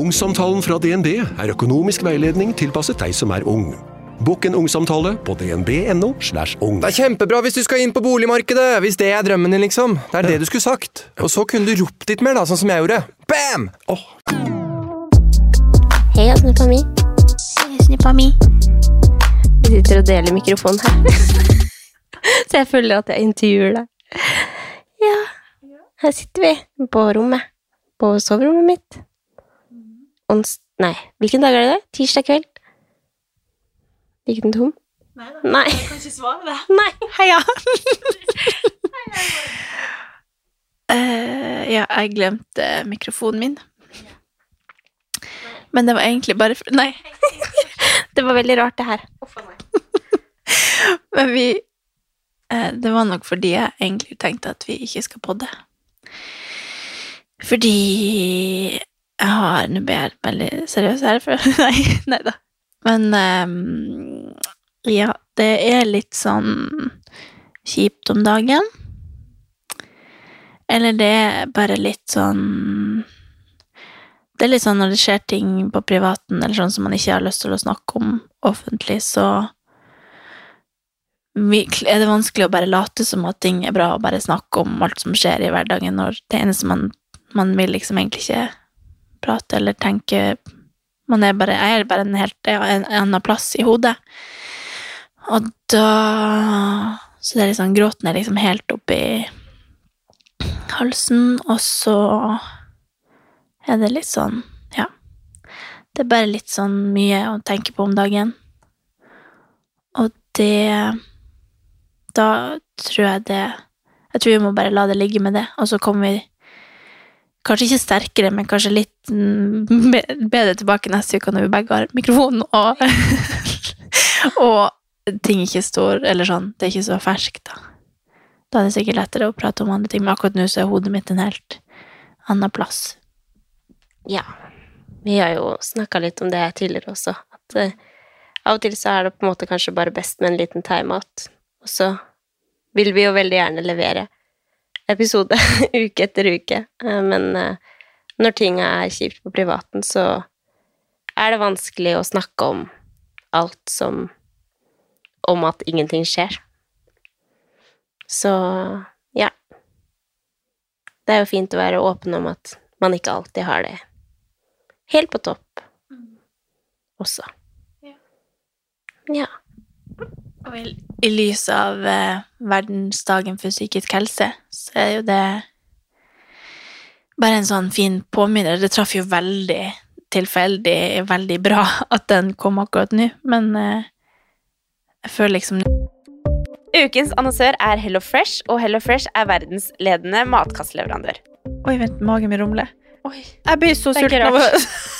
Ungsamtalen fra DNB er økonomisk veiledning tilpasset deg som er ung. Bokk en ungsamtale på dnb.no. slash ung. Det er kjempebra hvis du skal inn på boligmarkedet, hvis det er drømmen din, liksom. Det er det du skulle sagt. Og så kunne du ropt litt mer, da, sånn som jeg gjorde. Bam! Oh. Hei, snippa mi. Hei, snippa mi. Vi sitter og deler mikrofon her. Så jeg føler at jeg intervjuer deg. Ja, her sitter vi på rommet. På soverommet mitt. Ons... Nei, hvilken dag er det? det? Tirsdag kveld? Gikk den tom? Nei. Jeg kan ikke svare det. Nei. Heia! uh, ja, jeg glemte mikrofonen min. Men det var egentlig bare for Nei. Det var veldig rart, det her. Men vi eh, Det var nok fordi jeg egentlig tenkte at vi ikke skal podde. Fordi jeg har Nå ble jeg veldig seriøs her, for Nei, nei da. Men um, ja, det er litt sånn kjipt om dagen. Eller det er bare litt sånn Det er litt sånn når det skjer ting på privaten eller sånn som man ikke har lyst til å snakke om offentlig, så er det vanskelig å bare late som at ting er bra, og bare snakke om alt som skjer i hverdagen, når det eneste man, man vil liksom egentlig ikke prate eller tenke Man er bare, jeg er bare en helt en, en annen plass i hodet. Og da Så det er liksom gråten er liksom helt oppi halsen, og så er det litt sånn Ja. Det er bare litt sånn mye å tenke på om dagen. Og det Da tror jeg det Jeg tror vi må bare la det ligge med det, og så kommer vi Kanskje ikke sterkere, men kanskje litt mm, bedre tilbake neste uke når vi begge har mikrofonen og Og ting ikke står Eller sånn, det er ikke så ferskt, da. Da er det sikkert lettere å prate om andre ting, men akkurat nå så er hodet mitt en helt annen plass. Ja. Vi har jo snakka litt om det tidligere også, at eh, av og til så er det på en måte kanskje bare best med en liten timeout, og så vil vi jo veldig gjerne levere episode uke etter uke, eh, men eh, når ting er kjipt på privaten, så er det vanskelig å snakke om alt som om at ingenting skjer. Så ja. Det er jo fint å være åpen om at man ikke alltid har det helt på topp også. Ja. Og i, i lys av eh, verdensdagen for psykisk helse, så er jo det bare en sånn fin påminner. Det traff jo veldig tilfeldig, veldig bra at den kom akkurat nå, men eh, jeg føler liksom Ukens annonsør er Hello Fresh, og Hello Fresh er verdensledende matkastleverandør. Oi, vent, magen min rumler. Jeg blir så sulten av å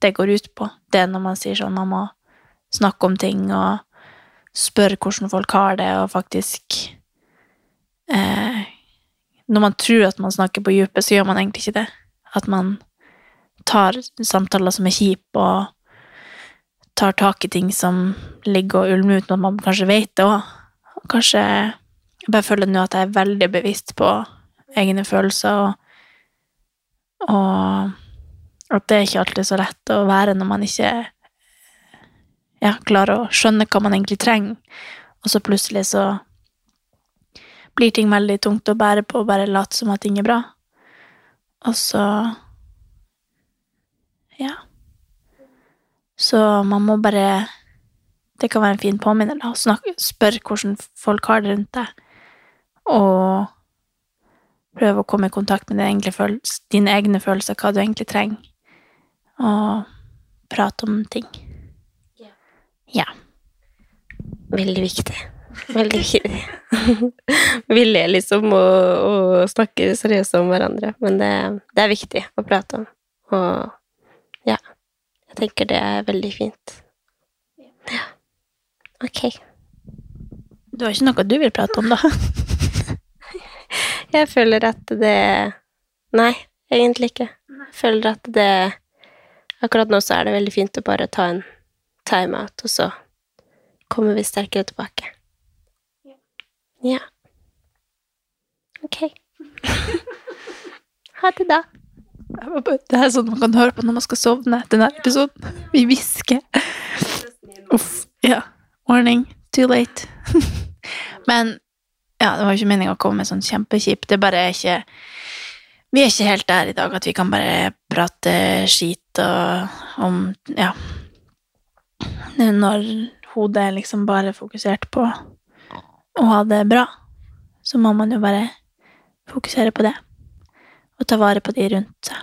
det går ut på. Det er når man sier sånn man må snakke om ting og spørre hvordan folk har det, og faktisk eh, Når man tror at man snakker på dypet, så gjør man egentlig ikke det. At man tar samtaler som er kjipe, og tar tak i ting som ligger og ulmer uten at man kanskje vet det òg. Kanskje Jeg bare føler nå at jeg er veldig bevisst på egne følelser, og, og at det er ikke alltid så lett å være når man ikke ja, klarer å skjønne hva man egentlig trenger, og så plutselig så blir ting veldig tungt å bære på og bare late som at ting er bra. Og så Ja. Så man må bare Det kan være en fin påminner, da. å snakke- Spørre hvordan folk har det rundt deg. Og prøve å komme i kontakt med dine egne følelser, hva du egentlig trenger. Og prate om ting. Ja. Veldig viktig. Veldig viktig. Vi ler liksom og, og snakker seriøst om hverandre, men det, det er viktig å prate om. Og ja, jeg tenker det er veldig fint. Ja. Ok. Du har ikke noe du vil prate om, da? Jeg føler at det Nei, egentlig ikke. Jeg føler at det Akkurat nå så er det veldig fint å bare ta en timeout, og så kommer vi sterkere tilbake. Ja. Ok. Ha det, da. Det er sånn man kan høre på når man skal sovne. etter Denne episoden. Vi hvisker. Uff. Ja. Warning. Too late. Men ja, det var jo ikke meninga å komme med sånn kjempekjipt. Det bare er ikke Vi er ikke helt der i dag at vi kan bare prate skit og om Ja. Når hodet er liksom bare fokusert på å ha det bra, så må man jo bare fokusere på det. Og ta vare på de rundt seg.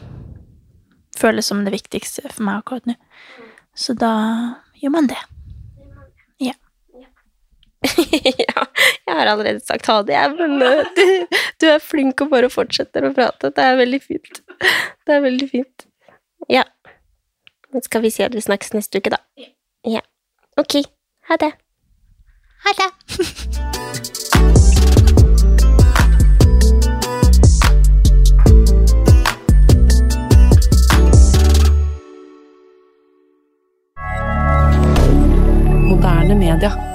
Føles som det viktigste for meg akkurat nå. Så da gjør man det. Ja. ja, jeg har allerede sagt ha det, jeg, men uh, du, du er flink og bare fortsetter å prate. Det er veldig fint. Det er veldig fint. Ja. Men skal vi si at vi snakkes neste uke, da? Ja. Ok. Ha det. Ha det. Moderne media.